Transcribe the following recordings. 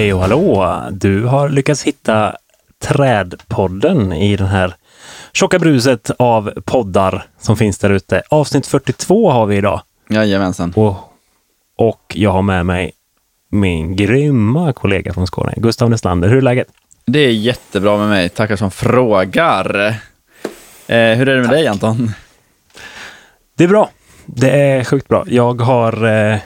Hej och hallå! Du har lyckats hitta Trädpodden i den här tjocka bruset av poddar som finns där ute. Avsnitt 42 har vi idag. Jajamensan. Och, och jag har med mig min grymma kollega från Skåne, Gustav Neslander. Hur är läget? Det är jättebra med mig. Tackar som frågar. Eh, hur är det med Tack. dig Anton? Det är bra. Det är sjukt bra. Jag har eh,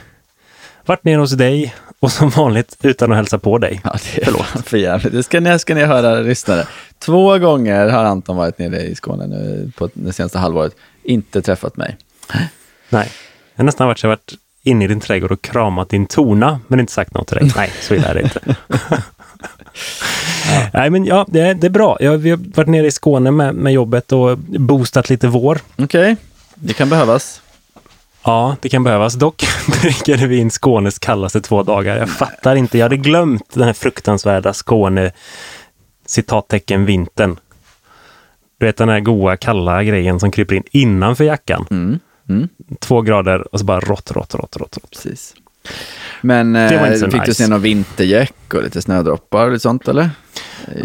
varit nere hos dig och som vanligt utan att hälsa på dig. Ja, det är för jävligt. Det ska ni, ska ni höra, lyssnare. Två gånger har Anton varit nere i Skåne nu på det senaste halvåret. Inte träffat mig. Nej, jag har nästan varit så jag varit inne i din trädgård och kramat din tona, men inte sagt något till dig. Nej, så illa är det inte. ja. Nej, men ja, det är, det är bra. Jag, vi har varit nere i Skåne med, med jobbet och boostat lite vår. Okej, okay. det kan behövas. Ja, det kan behövas. Dock prickade vi in Skånes kallaste två dagar. Jag fattar inte. Jag hade glömt den här fruktansvärda Skåne citattecken vintern. Du vet den här goa kalla grejen som kryper in innanför jackan. Mm. Mm. Två grader och så bara rått, rått, rått, rått. Precis. Men eh, fick nice. du se någon vintergäck och lite snödroppar och lite sånt eller?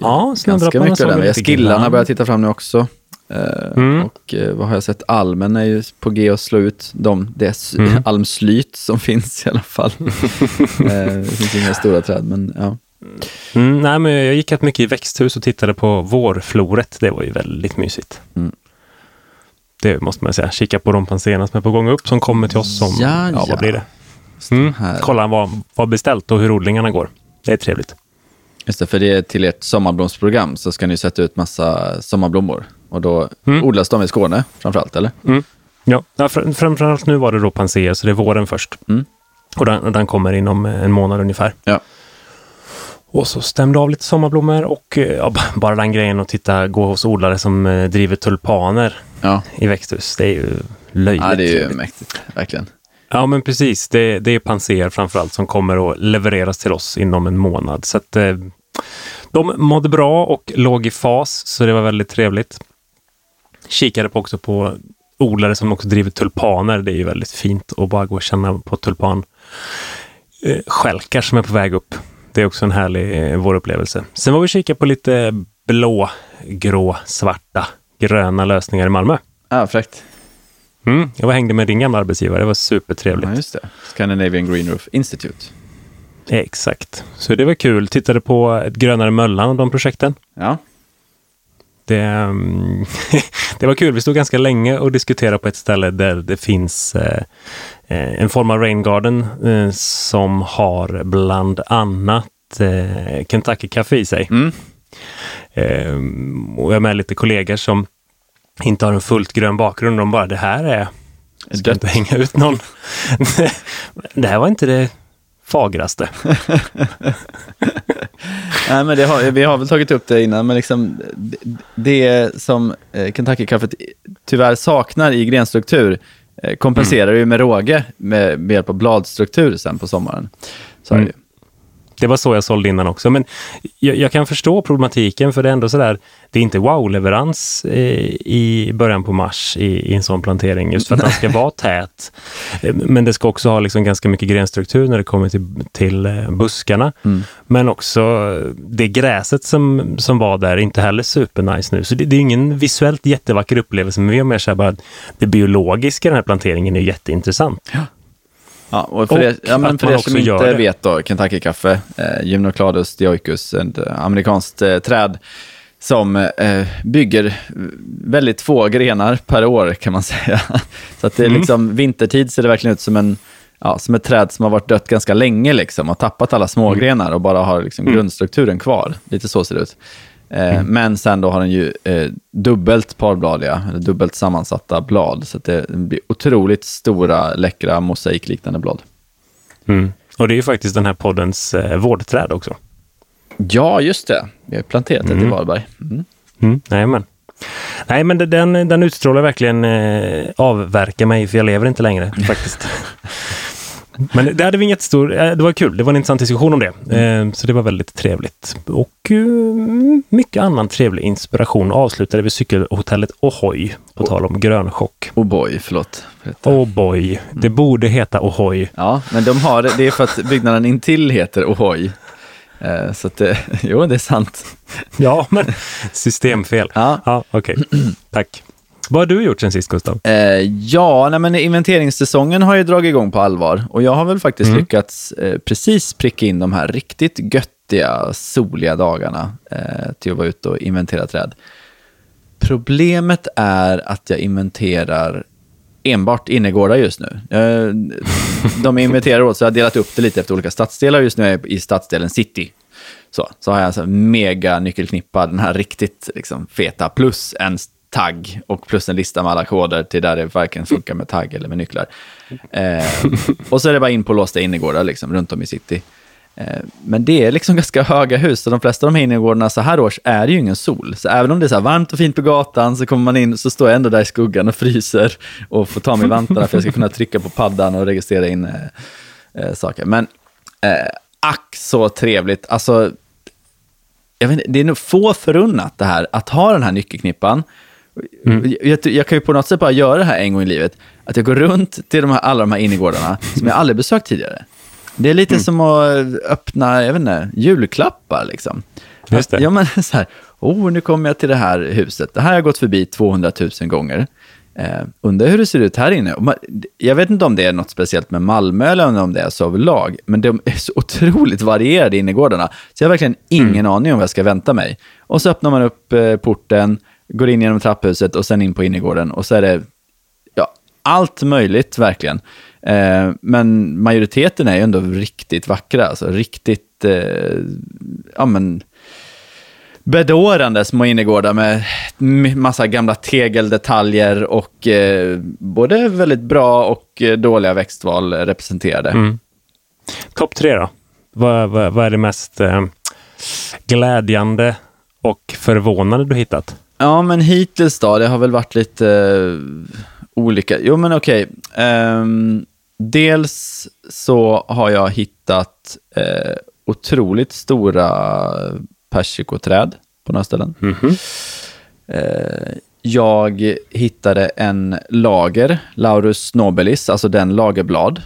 Ja, snödropparna såg vi lite Skillarna börjar titta fram nu också. Mm. Och eh, vad har jag sett? Almen är ju på G att slå ut de, det mm. almslyt som finns i alla fall. eh, det finns inga stora träd, men ja. Mm, nej, men jag gick rätt mycket i växthus och tittade på vårfloret. Det var ju väldigt mysigt. Mm. Det måste man säga. Kika på rompanserna som är på gång upp som kommer till oss som, ja, ja, vad blir det? Mm. Kolla vad, vad beställt och hur odlingarna går. Det är trevligt. Just det, för det är till ert sommarblomsprogram så ska ni sätta ut massa sommarblommor. Och då Mm. odlas de i Skåne framförallt, eller? Ja, ja fr framförallt nu var det då panser, så det är våren först. Mm. Och den, den kommer inom en månad ungefär. Ja. Och så stämde av lite sommarblommor och eh, ja, bara den grejen att titta, gå hos odlare som eh, driver tulpaner Ja, i växthus. Det är ju löjligt. ja det är ju mäktigt, verkligen. Ja, men precis. Det, det är panser framförallt som kommer att levereras till oss inom en månad. Så att eh, de mådde bra och låg i fas, så det var väldigt trevligt. Kikade på också på odlare som också driver tulpaner. Det är ju väldigt fint att bara gå och känna på tulpan eh, skälkar som är på väg upp. Det är också en härlig eh, vårupplevelse. Sen var vi kikade på lite blå, grå, svarta, gröna lösningar i Malmö. Ja, fräckt. Mm, jag var hängde med din gamla arbetsgivare. Det var supertrevligt. Ja, just det. Scandinavian Green Roof Institute. Exakt. Så det var kul. Tittade på ett grönare Möllan och de projekten. Ja, Det, mm, det var kul. Vi stod ganska länge och diskuterade på ett ställe där det finns eh, eh, en form av rain garden eh, som har bland annat Kentucky Café i sig. mm. Och jag är med lite kollegor som inte har en fullt grön bakgrund. De bara, det här är... Ska Dött. inte hänga ut någon. det här var inte det fagraste. Nej, men har, vi har väl tagit upp det innan, men liksom det, som eh, Kentucky-kaffet tyvärr saknar i grenstruktur eh, kompenserar ju med råge med, med hjälp av bladstruktur sen på sommaren. Så är det Mm. Det var så jag sålde innan också. Men jag, jag kan förstå problematiken för det är ändå sådär, det är inte wow-leverans eh, i början på mars i, i en sån plantering just för att den ska vara tät. Eh, Men det ska också ha liksom ganska mycket grenstruktur när det kommer till, till eh, buskarna. Mm. Men också det gräset som, som var där är inte heller supernice nu. Så det, det är ingen visuellt jättevacker upplevelse, men vi har mer så här bara, det biologiska i den här planteringen är jätteintressant. Ja, och för, Och er, ja, men för er som inte det. vet då, Kentucky-kaffe, eh, Gymnocladus dioicus, ett eh, amerikanskt eh, träd som eh, bygger väldigt få grenar per år kan man säga. Så att det är Mm. liksom, vintertid ser det verkligen ut som, en, ja, som ett träd som har varit dött ganska länge liksom, och tappat alla smågrenar och bara har liksom Mm. grundstrukturen kvar. Lite så ser det ut. Eh, Mm. Men sen då har den ju eh, dubbelt parbladiga, eller dubbelt sammansatta blad. Så att det blir otroligt stora, läckra, mosaikliknande blad. Mm. Och det är ju faktiskt den här poddens eh, vårdträd också. Ja, just det. Vi har planterat det i Mm. Varberg. Mm. Mm, nej, men. Nej, men det- den, den utstrålar verkligen eh, avverka mig, för jag lever inte längre faktiskt. men det hade vi en jättestor, eh, det var kul, det var en intressant diskussion om det. Eh, så det var väldigt trevligt. Och eh, mycket annan trevlig inspiration avslutade vi cykelhotellet Ohoy, på tal om grönchock. Oh boy, förlåt. Oh boy, det borde heta Ohoy. Ja, men de har, det är för att byggnaden intill heter Ohoy. Eh, så att det, jo, det är sant. Ja, men systemfel. Ja. Ja, okej. Tack. Vad har du gjort sen sist, Gustav? Eh, ja, nej, men inventeringssäsongen har ju dragit igång på allvar och jag har väl faktiskt Mm. lyckats eh, precis pricka in de här riktigt göttiga, soliga dagarna eh, till att vara ute och inventera träd. Problemet är att jag inventerar enbart innergårdar just nu. Eh, de inventerar åt, så jag har delat upp det lite efter olika stadsdelar. Just nu är jag i stadsdelen City. Så, så har jag alltså mega nyckelknippa, den här riktigt liksom, feta, plus en tagg och plus en lista med alla koder till där det varken funkar med tagg eller med nycklar. Eh, och så är det bara in på låsta innergårdar liksom, runt om i city. Eh, men det är liksom ganska höga hus, och de flesta av de här innergårdarna så här års är det ju ingen sol. Så även om det är så här varmt och fint på gatan så kommer man in så står jag ändå där i skuggan och fryser och får ta mig vantarna för jag ska kunna trycka på paddan och registrera in eh, eh, saker. Men eh, ack så trevligt. Alltså, jag vet, inte, det är nog få förunnat det här, att ha den här nyckelknippan. Jag, jag kan ju på något sätt bara göra det här en gång i livet. Att jag går runt till de här, alla de här innergårdarna som jag aldrig besökt tidigare. Det är lite som att öppna, jag vet inte, julklappar liksom. Just det. Ja, men så här, oh, nu kommer jag till det här huset. Det här har jag gått förbi 200 000 gånger. Eh, undrar hur det ser ut här inne. Man, jag vet inte om det är något speciellt med Malmö eller om det är så överlag, men de är så otroligt varierade innergårdarna. Så jag har verkligen ingen aning om vad jag ska vänta mig. Och så öppnar man upp eh, porten, går in genom trapphuset och sen in på innergården. Och så är det ja, allt möjligt verkligen. Eh, men majoriteten är ju ändå riktigt vackra, alltså riktigt, eh, ja men, bedårande små innergårdar med massa gamla tegeldetaljer och eh, både väldigt bra och eh, dåliga växtval representerade. Mm. Topp tre då? Vad, vad, vad är det mest eh, glädjande och förvånande du hittat? Ja, men hittills då, det har väl varit lite eh, olika. Jo, men okej. Ehm, dels så har jag hittat eh, otroligt stora persikoträd på några ställen. Mhm. Eh, jag hittade en lager, Laurus nobilis, alltså den lagerblad,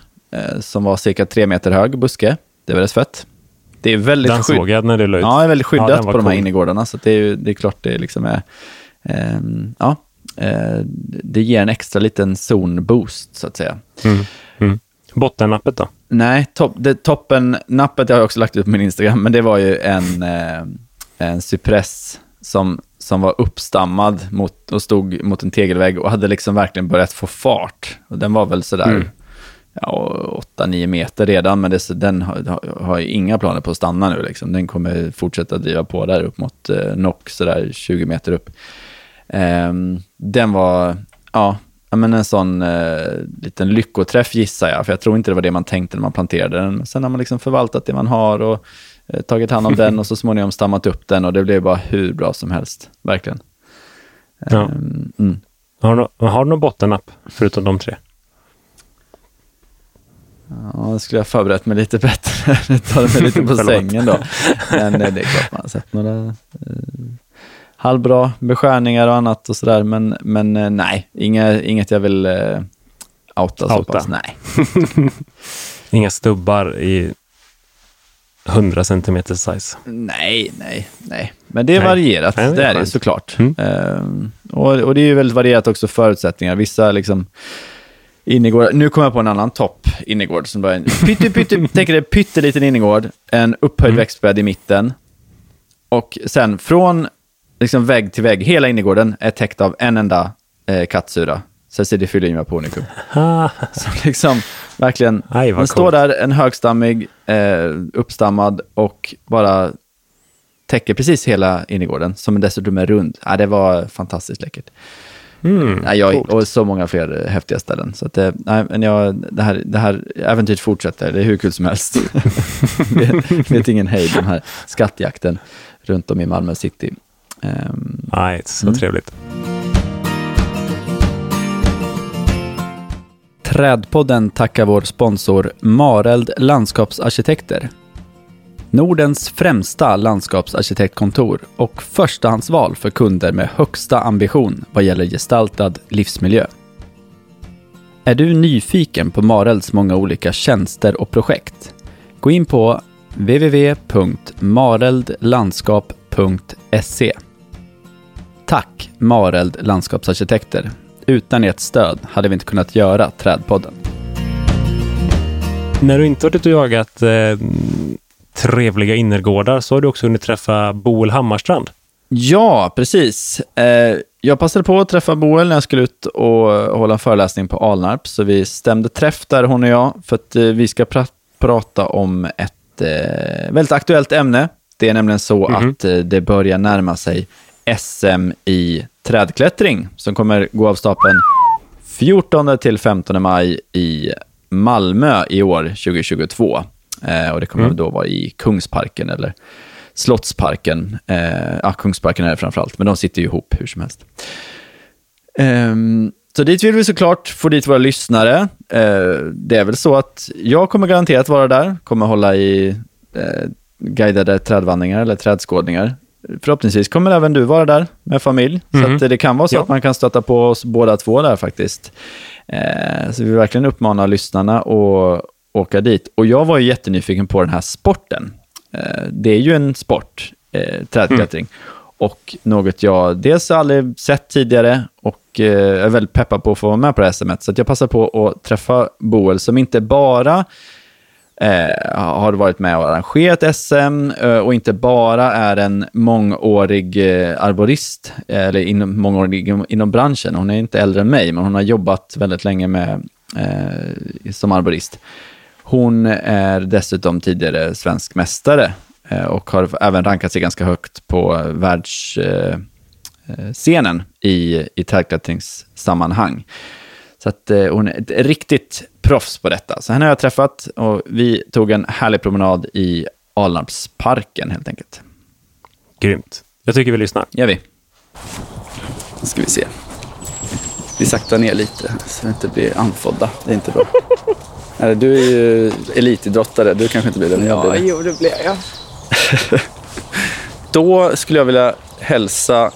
som var cirka tre meter hög buske. Det var rätt fett. Det är väldigt Den skydd- såg jag när du la ut. Ja, det är väldigt skyddat Ja, på de här cool. innergårdarna. Så det, är, det är klart det liksom är... ehm, ja, eh, det ger en extra liten zonboost, så att säga. Mm. Mm. Bottennappet då? Nej, topp, det, toppen, nappet har jag också lagt ut på min Instagram, men det var ju en, eh, en cypress som, som var uppstammad mot, och stod mot en tegelvägg och hade liksom verkligen börjat få fart. Och den var väl sådär Mm. Ja, 8-9 meter redan, men det, den har, har, inga planer på att stanna nu. Liksom. Den kommer fortsätta driva på där upp mot eh, Nock, sådär 20 meter upp. Ehm, den var, ja, ja, men en sån eh, liten lyckoträff gissar jag, för jag tror inte det var det man tänkte när man planterade den. Men sen har man liksom förvaltat det man har och eh, tagit hand om den och så småningom stammat upp den och det blev bara hur bra som helst, verkligen. Ja. Ehm, mm. Har du, har du någon bottennapp förutom de tre? Ja, då skulle jag förberett mig lite bättre. Nu tar det mig lite på sängen då. Men eh, det är klart man har sett några eh, halvbra beskärningar och annat och sådär. Men, men eh, nej, inga, inget jag vill eh, outa, så Outa. pass. Nej. Inga stubbar i 100 centimeter size. nej, nej, nej. Men det är Nej. varierat, Nej, det är det är det såklart. Mm. Ehm, och, och det är ju väldigt varierat också förutsättningar. Vissa liksom innergårdar. Nu kommer jag på en annan topp innergård som bara en pytte, pytte, tänk dig pytteliten innergård, en upphöjd Mm. växtbädd i mitten. Och sen från liksom vägg till vägg, hela innergården är täckt av en enda eh, kattsura. Cecidiophyllima punicum. Ah, Så liksom verkligen, Aj, den står där, en högstammig, eh, uppstammad och bara täcker precis hela innergården, som dessutom är rund. Ja, det var fantastiskt läckert. Mm, Nej, jag, och så många fler häftiga ställen. Så att det, nej, men jag, det, här, det här äventyret fortsätter, det är hur kul som helst. vet, vet ingen hejd, den här skattjakten runt om i Malmö city. Nej, så Mm. trevligt. Trädpodden tackar vår sponsor Mareld Landskapsarkitekter. Nordens främsta landskapsarkitektkontor och förstahandsval för kunder med högsta ambition vad gäller gestaltad livsmiljö. Är du nyfiken på Marelds många olika tjänster och projekt? Gå in på www.mareldlandskap.se Tack Mareld landskapsarkitekter. Utan ert stöd hade vi inte kunnat göra Trädpodden. När du inte varit ute och jagat eh, trevliga innergårdar så har du också hunnit träffa Boel Hammarstrand. Ja, precis. Eh, jag passade på att träffa Boel när jag skulle ut och hålla en föreläsning på Alnarp, så vi stämde träff där, hon och jag, för att eh, vi ska pra prata om ett eh, väldigt aktuellt ämne. Det är nämligen så Mhm. att eh, det börjar närma sig SM i trädklättring som kommer gå av stapeln 14 till 15 maj i Malmö i år, 2022. Eh, och det kommer Mm. då vara i Kungsparken eller Slottsparken. Eh, ja, Kungsparken är det framförallt, men de sitter ju ihop hur som helst. Ehm, så dit vill vi såklart få dit våra lyssnare. Eh, det är väl så att jag kommer garanterat vara där, kommer hålla i eh, guidade trädvandringar eller trädskådningar. Förhoppningsvis kommer även du vara där med familj. Så Mhm. det kan vara så Ja. att man kan stöta på oss båda två där faktiskt. Eh, så vi vill verkligen uppmana lyssnarna att åka dit. Och jag var ju jättenyfiken på den här sporten. Eh, det är ju en sport, eh, trädklättring. Och något jag dels aldrig sett tidigare och eh, är väldigt peppad på att få vara med på det här SMet. Så att jag passar på att träffa Boel som inte bara eh, har varit med och arrangerat SM eh, och inte bara är en mångårig eh, arborist, eller inom, mångårig inom, inom branschen. Hon är inte äldre än mig, men hon har jobbat väldigt länge med, som arborist. Hon är dessutom tidigare svensk mästare eh, och har även rankat sig ganska högt på världsscenen eh, scenen i, i trädklättringssammanhang. Så att eh, hon är ett riktigt proffs på detta. Så henne har jag träffat och vi tog en härlig promenad i Alnarpsparken helt enkelt. Grymt. Jag tycker vi lyssnar. gör vi. Nu ska vi se. Vi saktar ner lite så vi inte blir andfådda. Det är inte bra. Eller, du är ju elitidrottare, du kanske inte blir det, men jag blir det. jo det blir jag. Då skulle jag vilja hälsa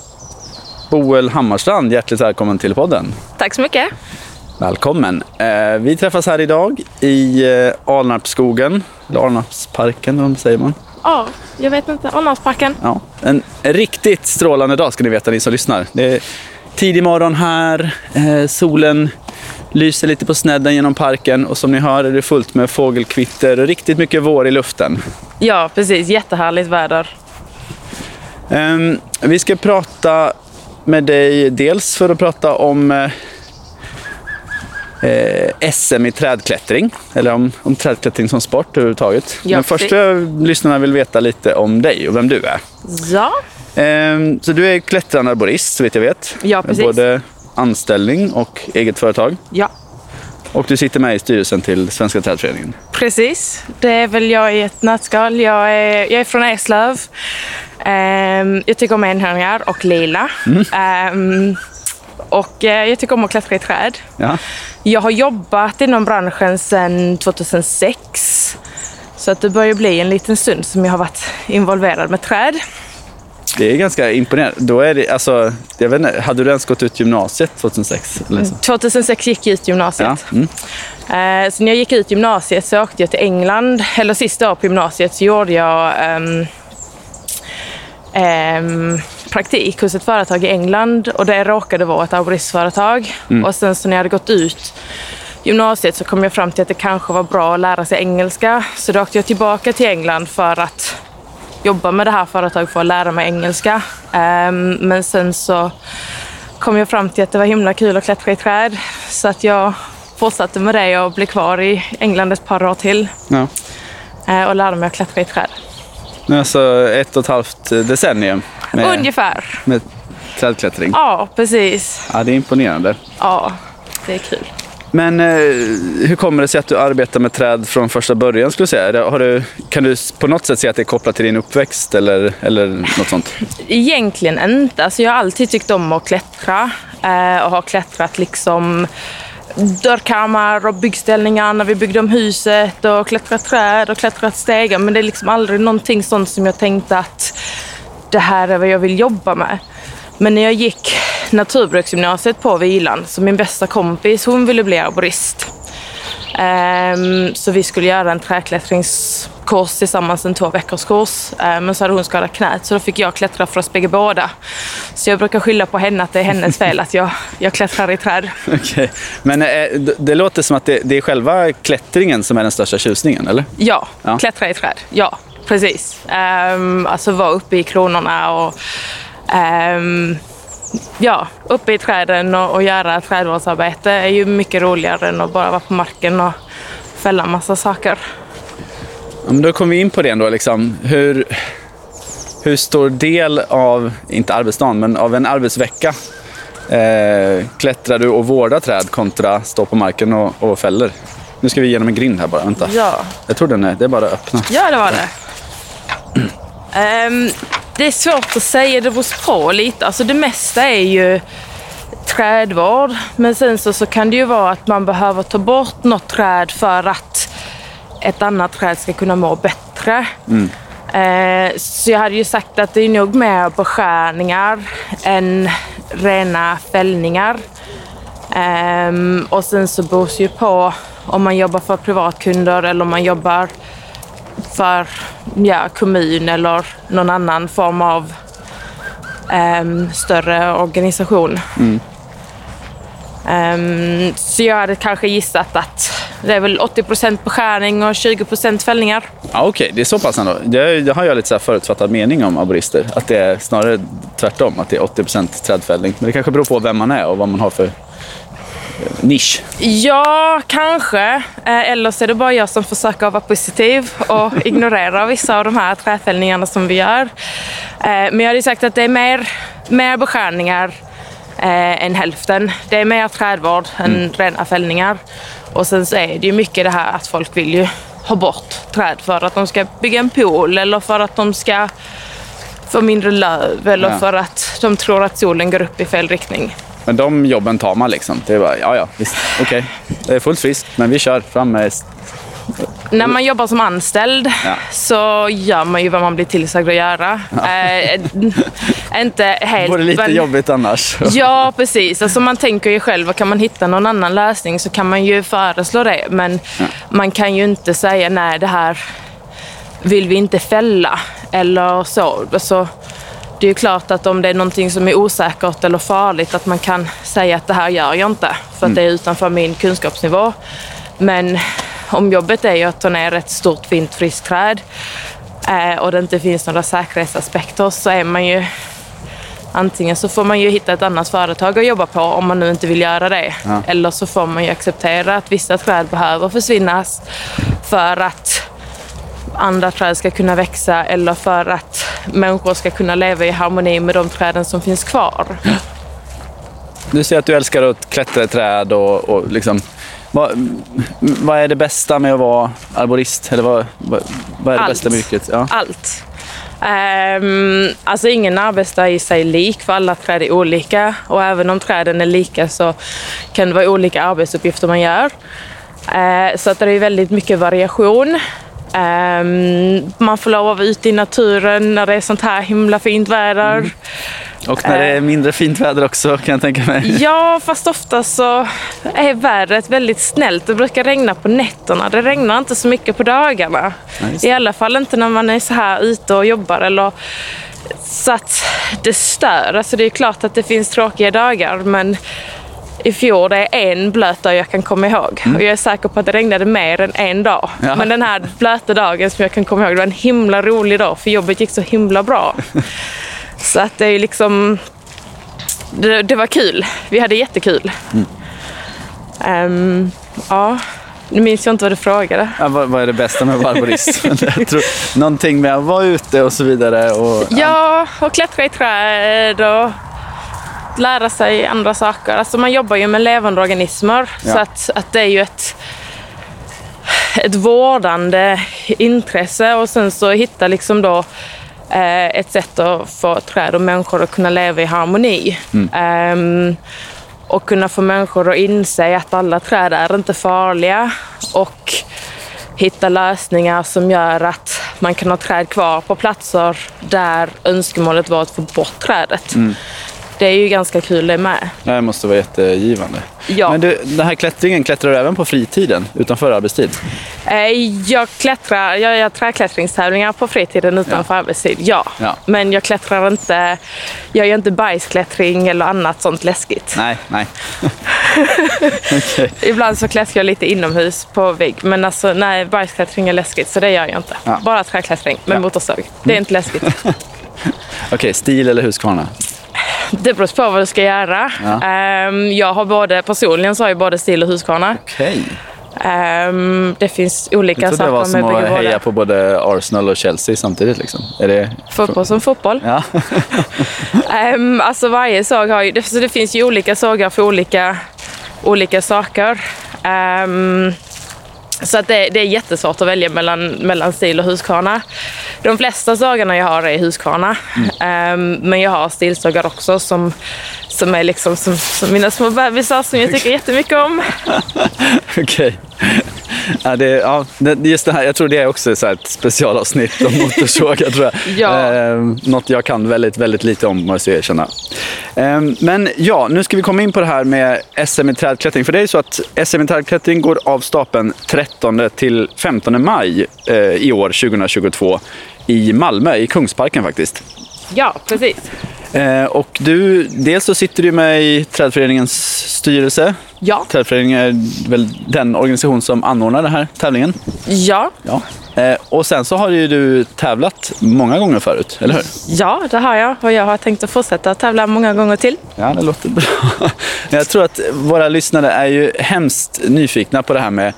Boel Hammarstrand hjärtligt välkommen till podden. Tack så mycket. Välkommen. Eh, vi träffas här idag i eh, Alnarpsskogen, eller Alnarpsparken, eller vad säger man? Ja, jag vet inte. Alnarpsparken. Ja, en riktigt strålande dag ska ni veta, ni som lyssnar. Det är tidig morgon här, eh, solen lyser lite på snedden genom parken och som ni hör är det fullt med fågelkvitter och riktigt mycket vår i luften. Ja, precis. Jättehärligt väder. Ehm, vi ska prata med dig dels för att prata om eh, eh, SM i trädklättring, eller om, om trädklättring som sport överhuvudtaget. Ja, Men lyssnarna vill veta lite om dig och vem du är. Ja, Ehm, så du är klättrande arborist, så vitt jag vet. Ja, precis. Både anställning och eget företag. ja. Och du sitter med i styrelsen till Svenska trädföreningen. Precis. Det är väl jag i ett nötskal. Jag är, jag är från Eslöv. Ehm, jag tycker om enhörningar och lila. Ehm, och eh, jag tycker om att klättra i träd. Ja. Jag har jobbat inom branschen sedan 2006. Så att det börjar bli en liten stund som jag har varit involverad med träd. Det är ganska imponerande. Då är det, alltså, jag vet inte, hade du ens gått ut gymnasiet 2006? Eller så? 2006 gick jag ut gymnasiet. Ja. Mm. Eh, Så när jag gick ut gymnasiet så åkte jag till England. Eller sista året på gymnasiet så gjorde jag ehm, ehm, praktik hos ett företag i England och det råkade vara ett arboristföretag. Och sen så när jag hade gått ut gymnasiet så kom jag fram till att det kanske var bra att lära sig engelska. Så då åkte jag tillbaka till England för att jobba med det här företaget för att lära mig engelska. Ehm, men sen så kom jag fram till att det var himla kul att klättra i träd. Så att jag fortsatte med det och blev kvar i England ett par år till. Ja. eh, Och lärde mig att klättra i träd. Men Alltså ett och ett halvt decennium med, Ungefär. med trädklättring. Ja, precis. Ja, det är imponerande. Ja, det är kul. Men eh, hur kommer det sig att du arbetar med träd från första början? Skulle säga? Har du, kan du på något sätt säga att det är kopplat till din uppväxt eller, eller något sånt? Egentligen inte. Alltså jag har alltid tyckt om att klättra eh, och har klättrat liksom dörrkarmar och byggställningar när vi byggde om huset och klättrat träd och klättrat stegar. Men det är liksom aldrig någonting sånt som jag tänkte att det här är vad jag vill jobba med. Men när jag gick naturbruksgymnasiet på Vilan så min bästa kompis hon ville bli arborist. Ehm, så vi skulle göra en träklättrings kurs tillsammans, en två veckors kurs. Eh, men så hade hon skadat knät så då fick jag klättra för oss bägge båda. Så jag brukar skylla på henne att det är hennes fel att jag, jag klättrar i träd. Okej. Men eh, det, låter som att det, det är själva klättringen som är den största tjusningen, eller? Ja, Ja. klättra i träd. Ja, precis. Um, alltså vara uppe i kronorna och ehm, ja, uppe i träden och, och göra trädvårdsarbete är ju mycket roligare än att bara vara på marken och fälla massa saker. Ja, men då kommer vi in på det ändå. Liksom. Hur, hur stor del av, inte arbetsdagen, men av en arbetsvecka eh, klättrar du och vårdar träd kontra stå på marken och, och fäller? Nu ska vi igenom en grind här bara. Vänta. Ja, Jag tror den är, det är bara att öppna. ja det var det. Ehm, det är svårt att säga, det beror på lite. Alltså det mesta är ju trädvård. Men sen så, så kan det ju vara att man behöver ta bort något träd för att ett annat träd ska kunna må bättre. Eh, så jag hade ju sagt att det är nog mer beskärningar än rena fällningar. Ehm, och sen så beror det ju på om man jobbar för privatkunder eller om man jobbar för ja, kommun eller någon annan form av ehm, större organisation. Ehm, så jag hade kanske gissat att det är väl 80% beskärning och 20 fällningar. Ja, Okej, det är så pass ändå. Det, det har jag lite så förutfattad mening om arborister. Att det är snarare tvärtom, att det är 80% trädfällning. Men det kanske beror på vem man är och vad man har för nisch. Ja, kanske. Eh, Eller så är det bara jag som försöker vara positiv och ignorera vissa av de här träfällningarna som vi gör. Eh, Men jag hade sagt att det är mer, mer beskärningar eh, än hälften. Det är mer trädvård än rena fällningar. Och sen så är det ju mycket det här att folk vill ju ha bort träd för att de ska bygga en pool eller för att de ska få mindre löv eller Ja. för att de tror att solen går upp i fel riktning. Men de jobben tar man liksom. Det är bara, ja ja, visst, okej. Det är fullt friskt, men vi kör fram med... När man jobbar som anställd Ja. så gör man ju vad man blir tillsagd att göra. Eh, inte helt... Vore lite men- jobbigt annars. Ja, precis. Alltså man tänker ju själv, kan man hitta någon annan lösning så kan man ju föreslå det. Men man kan ju inte säga nej, det här vill vi inte fälla. Eller så. Alltså, det är ju klart att om det är någonting som är osäkert eller farligt att man kan säga att det här gör jag inte. För att det är utanför min kunskapsnivå. Men om jobbet är ju att ta ner ett stort fint friskt träd eh, och det inte finns några säkerhetsaspekter så är man ju Antingen så får man ju hitta ett annat företag att jobba på om man nu inte vill göra det. Ja. Eller så får man ju acceptera att vissa träd behöver försvinnas för att andra träd ska kunna växa eller för att människor ska kunna leva i harmoni med de träden som finns kvar. Du säger att du älskar att klättra i träd och, och liksom... Vad, vad är det bästa med att vara arborist? Eller vad, vad, vad är det Allt. bästa med yrket? Ja. Allt. Ehm, alltså ingen arbetsdag är i sig lik för alla träd är olika och även om träden är lika så kan det vara olika arbetsuppgifter man gör. Eh, så att det är väldigt mycket variation. Ehm, man får lov att vara ute i naturen när det är sånt här himla fint väder. Och när det är mindre fint väder också kan jag tänka mig. Ja, fast ofta så är vädret väldigt snällt. Det brukar regna på nätterna. Det regnar inte så mycket på dagarna. Ja, I alla fall inte när man är så här ute och jobbar. Eller, så att det stör. Alltså det är klart att det finns tråkiga dagar, men i fjol det är en blöt dag jag kan komma ihåg. Och jag är säker på att det regnade mer än en dag. Ja. Men den här blöta dagen som jag kan komma ihåg, det var en himla rolig dag för jobbet gick så himla bra. så att det är ju liksom... Det, det var kul. Vi hade jättekul. Ehm, ja, nu minns jag inte vad du frågade. Ja, vad, vad är det bästa med arborist? jag tror, någonting med att vara ute och så vidare. Och, Ja, och klättra i träd och lära sig andra saker. Alltså man jobbar ju med levande organismer Ja. så att, att det är ju ett, ett vårdande intresse och sen så hitta liksom då eh, ett sätt att få träd och människor att kunna leva i harmoni. Ehm, och kunna få människor att inse att alla träd är inte farliga och hitta lösningar som gör att man kan ha träd kvar på platser där önskemålet var att få bort trädet. Det är ju ganska kul det med. Det måste vara jättegivande. Ja. Men du, den här klättringen, klättrar du även på fritiden utanför arbetstid? Eh, Jag klättrar, jag gör träklättringstävlingar på fritiden utanför arbetstid, ja. Ja. Men jag klättrar inte, jag gör inte bajsklättring eller annat sånt läskigt. Nej, nej. Okej. Ibland så klättrar jag lite inomhus på vägg, men alltså nej, bajsklättring är läskigt så det gör jag inte. Ja. Bara träklättring med Ja. motorsåg. Det är inte läskigt. Okej, stil eller Huskvarna? Det beror på vad du ska göra. Ja. Ehm, Jag har både, personligen så har jag både stil och Husqvarna. Okej. Ehm, Det finns olika Jag trodde det var saker med som bägge att heja på både Arsenal och Chelsea samtidigt. Liksom. Är det... Fotboll som fotboll. Ja. Um, alltså varje såg har ju, det, så det finns ju olika sågar för olika, olika saker. Ehm, så att det, det är jättesvårt att välja mellan, mellan stil och Husqvarna. De flesta sågarna jag har är Husqvarna. Ehm, men jag har stilsågar också som, som är liksom som, som mina små bebisar som jag tycker jättemycket om. Okej. Ja, det, ja, just det här, jag tror det är också så ett specialavsnitt om motorsågar. tror jag. Ja. Eh, något jag kan väldigt, väldigt lite om, måste jag erkänna. Eh, men ja, nu ska vi komma in på det här med SM i trädklättring. För det är ju så att SM i trädklättring går av stapeln 13 till 15 maj eh, i år, 2022, i Malmö, i Kungsparken faktiskt. Ja, precis. Eh, och du, dels så sitter du med i Trädföreningens styrelse. Ja. Trädföreningen är väl den organisation som anordnar den här tävlingen. Ja, Ja. Eh, och sen så har ju du tävlat många gånger förut, eller hur? ja, det har jag. Och jag har tänkt att fortsätta tävla många gånger till. Ja, det låter bra. Jag tror att våra lyssnare är ju hemskt nyfikna på det här med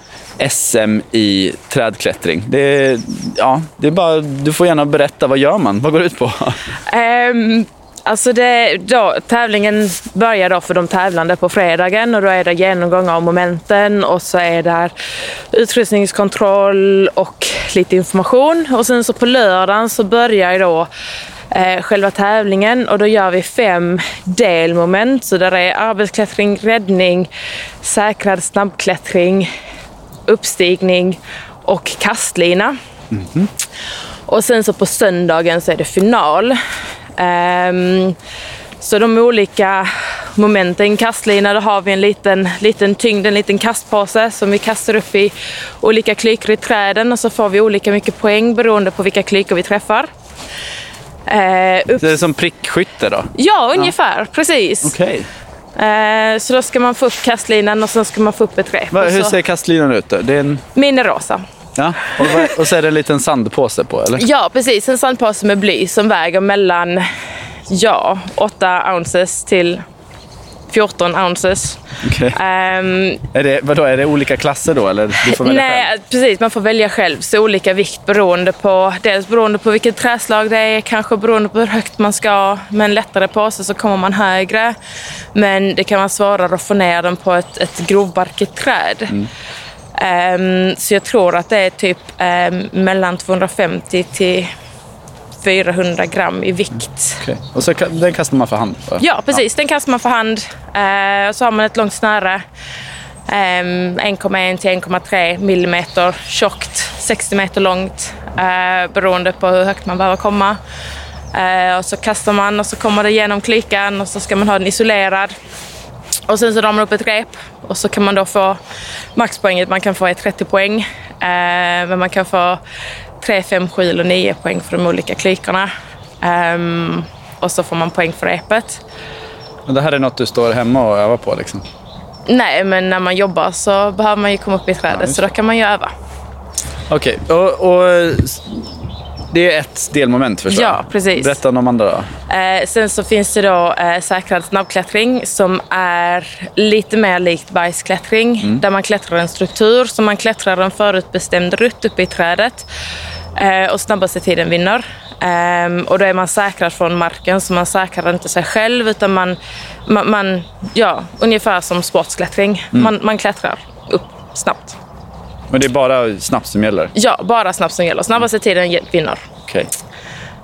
SM i trädklättring. Det ja, det är bara, du får gärna berätta, vad gör man? Vad går det ut på? Ehm, alltså det, då, tävlingen börjar då för de tävlande på fredagen och då är det genomgång av momenten och så är det utrustningskontroll och lite information. Och sen så på lördagen så börjar då eh, själva tävlingen och då gör vi fem delmoment. Så där är arbetsklättring, räddning, säkrad snabbklättring, uppstigning och kastlina. Och sen så på söndagen så är det final. Ehm, så de olika momenten, kastlina, då har vi en liten, liten tyngd, en liten kastpåse som vi kastar upp i olika klykor i träden och så får vi olika mycket poäng beroende på vilka klykor vi träffar. Eh, upp... Det är som prickskytte då? Ja, ungefär. Precis. Okej. Eh, så då ska man få upp kastlinan och sen ska man få upp ett rep. Hur ser kastlinan ut då? Det är en, Min är rosa. Ja, och, och så är det en liten sandpåse på, eller? Ja, precis. En sandpåse med bly som väger mellan ja, 8 ounces till 14 ounces. Okej. Ehm, Är det, vadå, är det olika klasser då, eller? Du får välja själv? nej, precis. Man får välja själv. Så olika vikt beroende på, dels beroende på vilket träslag det är, kanske beroende på hur högt man ska. Med en lättare påse så kommer man högre. Men det kan vara svårare att få ner den på ett, ett grovbarkigt träd. Mm. Ehm, så jag tror att det är typ ehm, mellan 250 till 400 gram i vikt. Okej. Och så den kastar man för hand? Ja, precis. Den kastar man för hand. Eh, och så har man ett långt snöre. ehm, 1,1 till 1,3 millimeter tjockt, 60 meter långt. Eh, beroende på hur högt man behöver komma. Eh, och så kastar man och så kommer det genom klykan och så ska man ha den isolerad. Och sen så drar man upp ett rep och så kan man då få maxpoänget man kan få är 30 poäng. Eh, men man kan få 3, 5, 7 eller 9 poäng för de olika klykorna. Ehm, och så får man poäng för repet. Men det här är något du står hemma och övar på liksom? Nej, men när man jobbar så behöver man ju komma upp i trädet just så då kan man ju öva. Okej, och, och s- det är ett delmoment förstår? Ja, precis. Berätta om de andra då. Eh, sen så finns det då eh, säkrad snabbklättring som är lite mer likt bergsklättring. Där man klättrar en struktur, så man klättrar en förutbestämd rutt uppe i trädet. Eh, och snabbaste tiden vinner. Ehm, och då är man säkrad från marken, så man säkrar inte sig själv utan man, man, man ja, ungefär som sportsklättring. Man, man klättrar upp snabbt. Men det är bara snabbt som gäller? Ja, bara snabbt som gäller. Snabbaste tiden ge- vinner. Okej.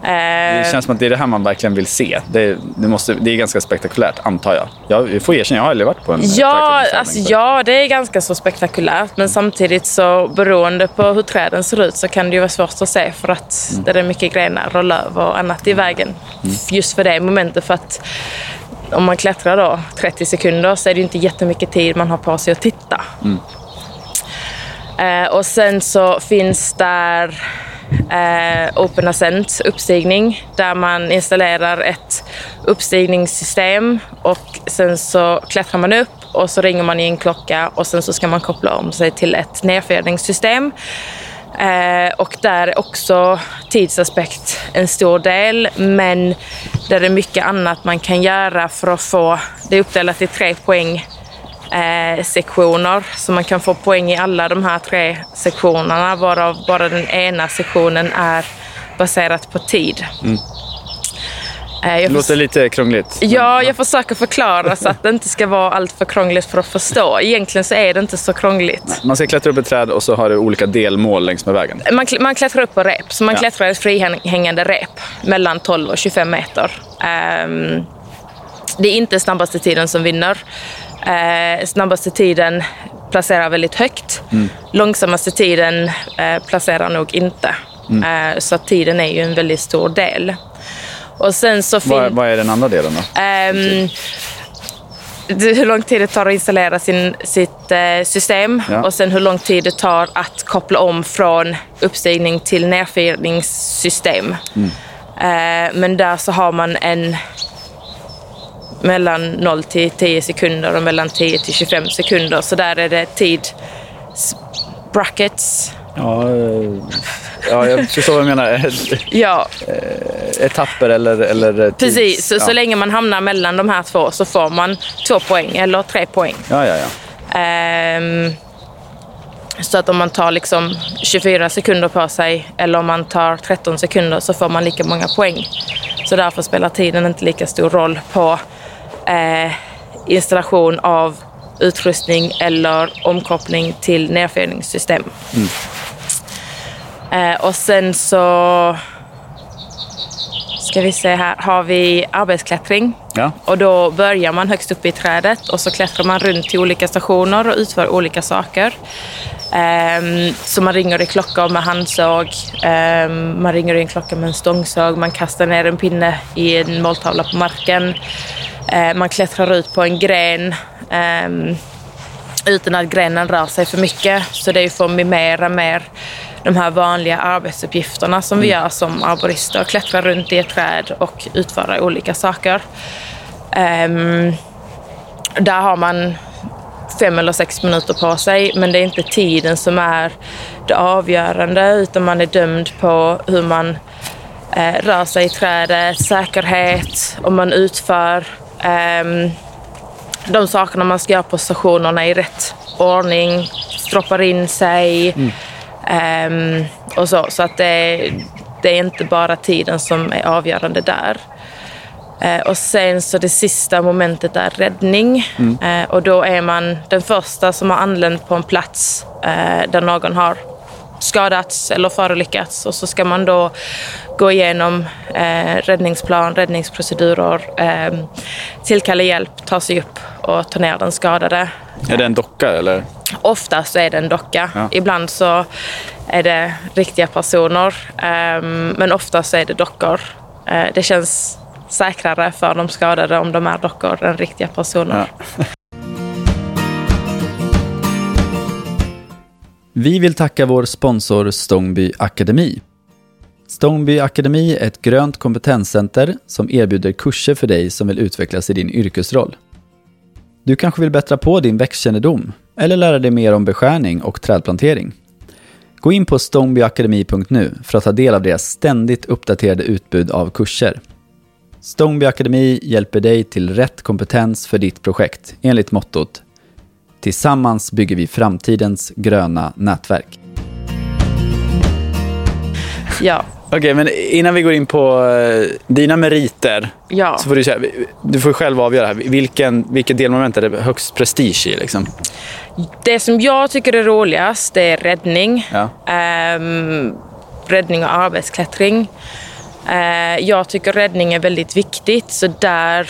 Eh, Det känns som att det är det här man verkligen vill se. Det, det, måste, det är ganska spektakulärt, antar jag. Jag får erkänna, jag har aldrig varit på en Ja, alltså, så- ja, det är ganska så spektakulärt. Men samtidigt så beroende på hur träden ser ut så kan det ju vara svårt att se för att det är mycket grenar och löv och annat i vägen. Just för det momentet. För att om man klättrar då 30 sekunder så är det ju inte jättemycket tid man har på sig att titta. Eh, och sen så finns där eh, Open Ascent uppstigning där man installerar ett uppstigningssystem och sen så klättrar man upp och så ringer man i en klocka och sen så ska man koppla om sig till ett nedfjädringssystem. Eh, och där är också tidsaspekt en stor del, men där är mycket annat man kan göra för att få, det är uppdelat i tre poäng eh, sektioner. Så man kan få poäng i alla de här tre sektionerna varav bara den ena sektionen är baserat på tid. Eh, jag Det låter lite krångligt. Ja, jag försöker förklara så att det inte ska vara allt för krångligt för att förstå. Egentligen så är det inte så krångligt. Man ska klättra upp ett träd och så har du olika delmål längs med vägen. Man, kl- man klättrar upp på rep, så man Ja. klättrar ett frihängande rep mellan 12 och 25 meter. Ehm, det är inte snabbaste tiden som vinner. Eh, snabbaste tiden placerar väldigt högt. Långsammaste tiden eh, placerar nog inte. Eh, så tiden är ju en väldigt stor del. Och sen så Vad, vad är den andra delen då? Ehm, hur lång tid det tar att installera sin, sitt eh, system Ja. och sen hur lång tid det tar att koppla om från uppstigning till nedfyrningssystem. Eh, men där så har man en mellan 0 till 10 sekunder och mellan 10 till 25 sekunder. Så där är det tid brackets. Ja, eh, ja, jag förstår vad du menar. Ja, Etapper eller... eller tids- precis. Så, ja. så länge man hamnar mellan de här två så får man två poäng eller tre poäng. Ja, ja, ja. Ehm, så att om man tar liksom 24 sekunder på sig eller om man tar 13 sekunder så får man lika många poäng. Så därför spelar tiden inte lika stor roll på eh, installation av utrustning eller omkoppling till nedfyrningssystem. Eh, och sen så ska vi se här, har vi arbetsklättring. Ja. Och då börjar man högst upp i trädet och så klättrar man runt till olika stationer och utför olika saker. Ehm, så man ringer i klockor med handsåg, ehm, man ringer i en klocka med en stångsåg, man kastar ner en pinne i en måltavla på marken. Eh, man klättrar ut på en gren ehm, utan att grenen rör sig för mycket. Så det är för att mimera mer de här vanliga arbetsuppgifterna som vi gör som arborister. Klättra runt i ett träd och utföra olika saker. Ehm, där har man fem eller sex minuter på sig, men det är inte tiden som är det avgörande, utan man är dömd på hur man eh, rör sig i trädet, säkerhet, om man utför ehm, de sakerna man ska göra på stationerna i rätt ordning, stroppar in sig ehm, och så. Så att det, det är inte bara tiden som är avgörande där. Eh, och sen så det sista momentet är räddning. Eh, och då är man den första som har anlänt på en plats eh, där någon har skadats eller förolyckats. Och så ska man då gå igenom eh, räddningsplan, räddningsprocedurer, eh, tillkalla hjälp, ta sig upp och ta ner den skadade. Är det en docka eller? Oftast så är det en docka. Ja. Ibland så är det riktiga personer. ehm, men oftast så är det dockor. Eh, det känns säkrare för de skadade om de är dockor än riktiga personer. Ja. Vi vill tacka vår sponsor Stångby Akademi. Stångby Akademi är ett grönt kompetenscenter som erbjuder kurser för dig som vill utvecklas i din yrkesroll. Du kanske vill bättra på din växtkännedom eller lära dig mer om beskärning och trädplantering. Gå in på stångbyakademi.nu för att ta del av deras ständigt uppdaterade utbud av kurser. Stångby Akademi hjälper dig till rätt kompetens för ditt projekt enligt mottot Tillsammans bygger vi framtidens gröna nätverk. Ja. Okej, men innan vi går in på eh, dina meriter ja. så får du säga, du får själv avgöra här. Vilken, vilket delmoment är det högst prestige i? Liksom? Det som jag tycker är roligast det är räddning. Ja. Ehm, räddning och arbetsklättring. Eh, jag tycker räddning är väldigt viktigt. Så där,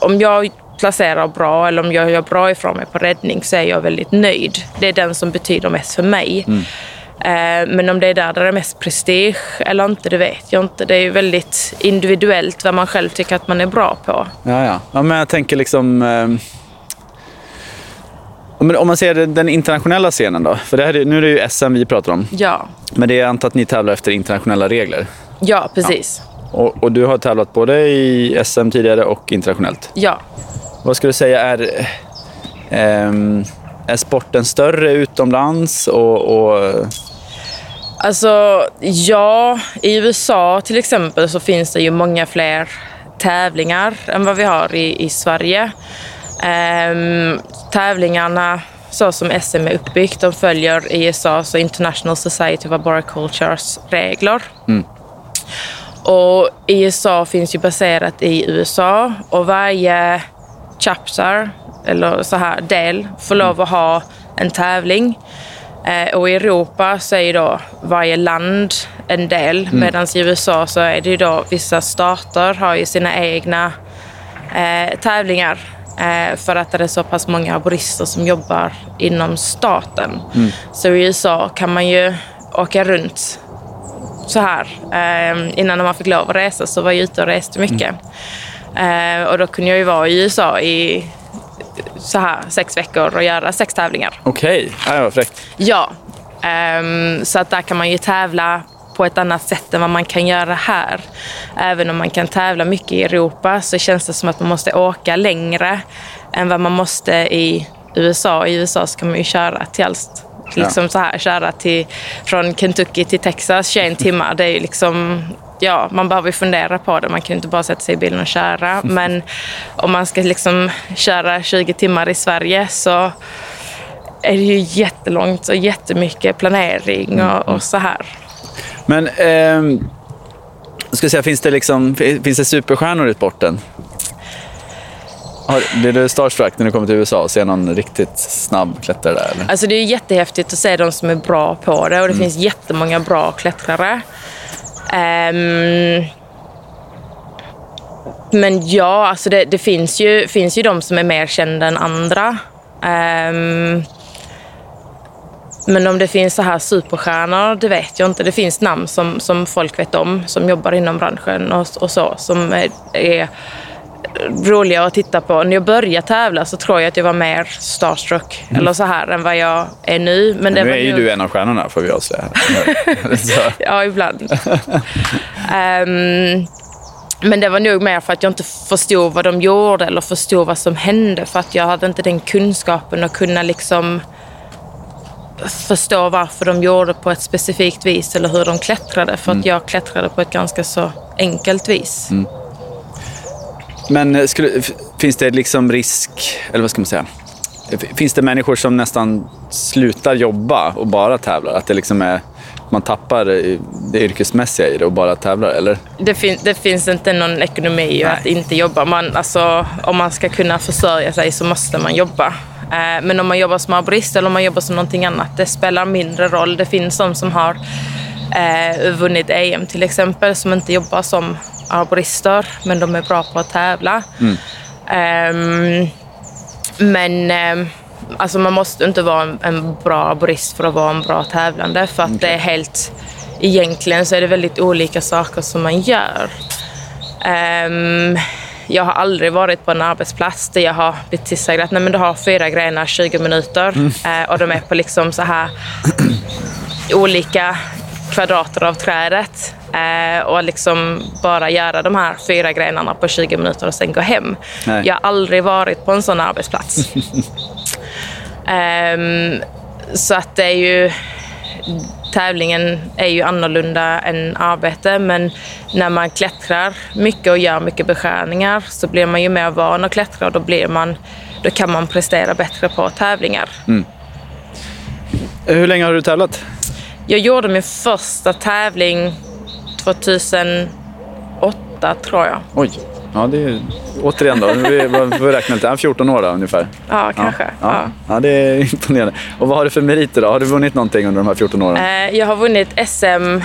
om jag placerar bra eller om jag gör bra ifrån mig på räddning så är jag väldigt nöjd. Det är den som betyder mest för mig. Eh, men om det är där, där det är mest prestige eller inte, det vet jag inte. Det är ju väldigt individuellt vad man själv tycker att man är bra på. Ja, ja. ja men jag tänker liksom... Eh, om man ser den internationella scenen då? För det här, nu är det ju SM vi pratar om. Ja. Men det är antar att ni tävlar efter internationella regler? Ja, precis. Ja. Och, och, du har tävlat både i SM tidigare och internationellt? Ja. Vad skulle du säga är... Eh, är sporten större utomlands? och, och Alltså, ja. I USA till exempel så finns det ju många fler tävlingar än vad vi har i, i Sverige. Um, tävlingarna så som SM är uppbyggt, de följer ISAs och International Society of Arboricultures regler. Mm. Och ISA finns ju baserat i USA och varje chapter, eller så här del, får lov att ha en tävling. Eh, och i Europa så är då varje land en del, mm. medan i USA så är det ju då vissa stater har ju sina egna eh, tävlingar eh, för att det är så pass många arborister som jobbar inom staten. Mm. Så i USA kan man ju åka runt så här. Eh, innan man fick lov att resa så var jag ute och reste mycket. Mm. Eh, och då kunde jag ju vara i USA i så här sex veckor och göra sex tävlingar. Okej, okay. vad fräckt. Ja, um, så att där kan man ju tävla på ett annat sätt än vad man kan göra här. Även om man kan tävla mycket i Europa så känns det som att man måste åka längre än vad man måste i USA. I USA så kan man ju köra till allt liksom ja. så här, köra till, från Kentucky till Texas 21 timmar. Det är ju liksom ja, man behöver fundera på det. Man kan inte bara sätta sig i bilen och köra. Men om man ska liksom köra 20 timmar i Sverige så är det ju jättelångt och jättemycket planering och, mm. och så här. Men eh, ska säga, finns, det liksom, finns det superstjärnor i sporten? Har, blir du starstruck när du kommer till USA och ser någon riktigt snabb klättrare där? Eller? Alltså det är jättehäftigt att se de som är bra på det och det mm. finns jättemånga bra klättrare. Um, men ja, alltså det, det, finns, ju, finns ju de som är mer kända än andra. Um, men om det finns så här superstjärnor, det vet jag inte. Det finns namn som, som folk vet om, som jobbar inom branschen och, och så, som är, är roliga att titta på. När jag började tävla så tror jag att jag var mer starstruck mm. eller så här än vad jag är nu. Men det nu är ju du en av stjärnorna får vi avslöja. ja, ibland. um, men det var nog mer för att jag inte förstod vad de gjorde eller förstod vad som hände. För att jag hade inte den kunskapen att kunna liksom förstå varför de gjorde på ett specifikt vis eller hur de klättrade. För mm. att jag klättrade på ett ganska så enkelt vis. Mm. Men eh, skulle, finns det liksom risk, eller vad ska man säga? Finns det människor som nästan slutar jobba och bara tävlar? Att det liksom är, man tappar det yrkesmässiga i det och bara tävlar, eller? Det, fin det finns inte någon ekonomi i att inte jobba. Man, alltså, om man ska kunna försörja sig så måste man jobba. Eh, men om man jobbar som arborist eller om man jobbar som någonting annat, det spelar mindre roll. Det finns de som har eh, vunnit EM till exempel, som inte jobbar som arborister, men de är bra på att tävla. Mm. Um, men um, alltså man måste inte vara en, en, bra arborist för att vara en bra tävlande, för att okay. det är helt... Egentligen så är det väldigt olika saker som man gör. Um, jag har aldrig varit på en arbetsplats där jag har blivit tillsagd att Nej, men du har fyra grenar, 20 minuter mm. uh, och de är på liksom så här olika kvadrater av trädet eh, och liksom bara göra de här fyra grenarna på 20 minuter och sen gå hem. Nej. Jag har aldrig varit på en sån arbetsplats. um, så att det är ju... Tävlingen är ju annorlunda än arbete men när man klättrar mycket och gör mycket beskärningar så blir man ju mer van att klättra och då, blir man, då kan man prestera bättre på tävlingar. Mm. Hur länge har du tävlat? Jag gjorde min första tävling 2008 tror jag. Oj. Ja, det är återigen då. Vi får räkna lite. 14 år då, ungefär. Ja, kanske. Ja, ja. ja, det är imponerande. Och vad har du för meriter då? Har du vunnit någonting under de här 14 åren? Eh, jag har vunnit SM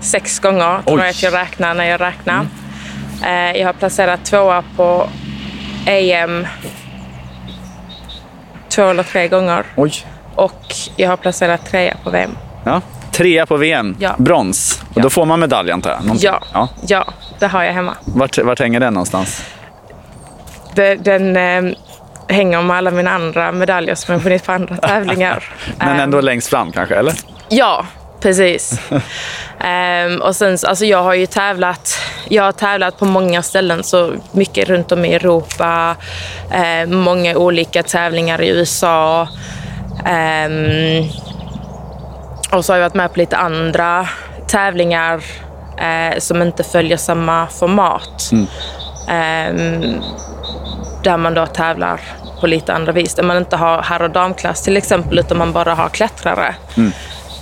sex gånger, tror jag att jag räknar när jag räknar. Mm. Jag har placerat tvåa på EM två eller tre gånger. Oj. Och jag har placerat trea på VM. Ja, Trea på VM, Ja. brons. Och Ja. då får man medalj antar jag? Någonting. Ja, ja. ja, det har jag hemma. Vart, vart hänger den någonstans? Det, den eh, hänger med alla mina andra medaljer som jag vunnit på andra tävlingar. Men ändå längst fram kanske, eller? Ja, precis. Ehm, och sen, alltså jag har ju tävlat, jag har tävlat på många ställen, så mycket runt om i Europa, eh, många olika tävlingar i USA. Och så har jag varit med på lite andra tävlingar eh, som inte följer samma format. Ehm, där man då tävlar på lite andra vis. Där man inte har herr och damklass till exempel, utan man bara har klättrare.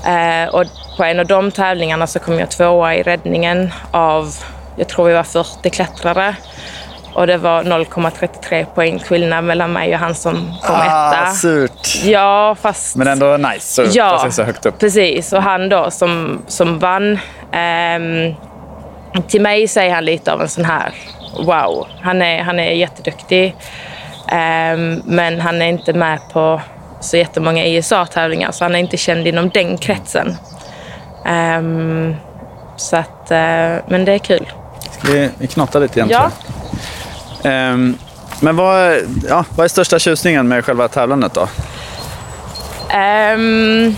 Eh, och på en av de tävlingarna så kom jag tvåa i räddningen av, jag tror vi var 40 klättrare. Och det var 0,33 poäng skillnad mellan mig och han som kom etta. Ah, surt. Ja, fast... Men ändå nice så Ja, sig så högt upp. precis. Och han då som, som vann, ehm, till mig säger han lite av en sån här wow. Han är, han är jätteduktig, ehm, men han är inte med på så jättemånga ISA-tävlingar, så han är inte känd inom den kretsen. Ehm, så att, eh, men det är kul. Vi, vi knattar lite igen Ja. Ehm, men vad, ja, vad är största tjusningen med själva tävlandet då? Um,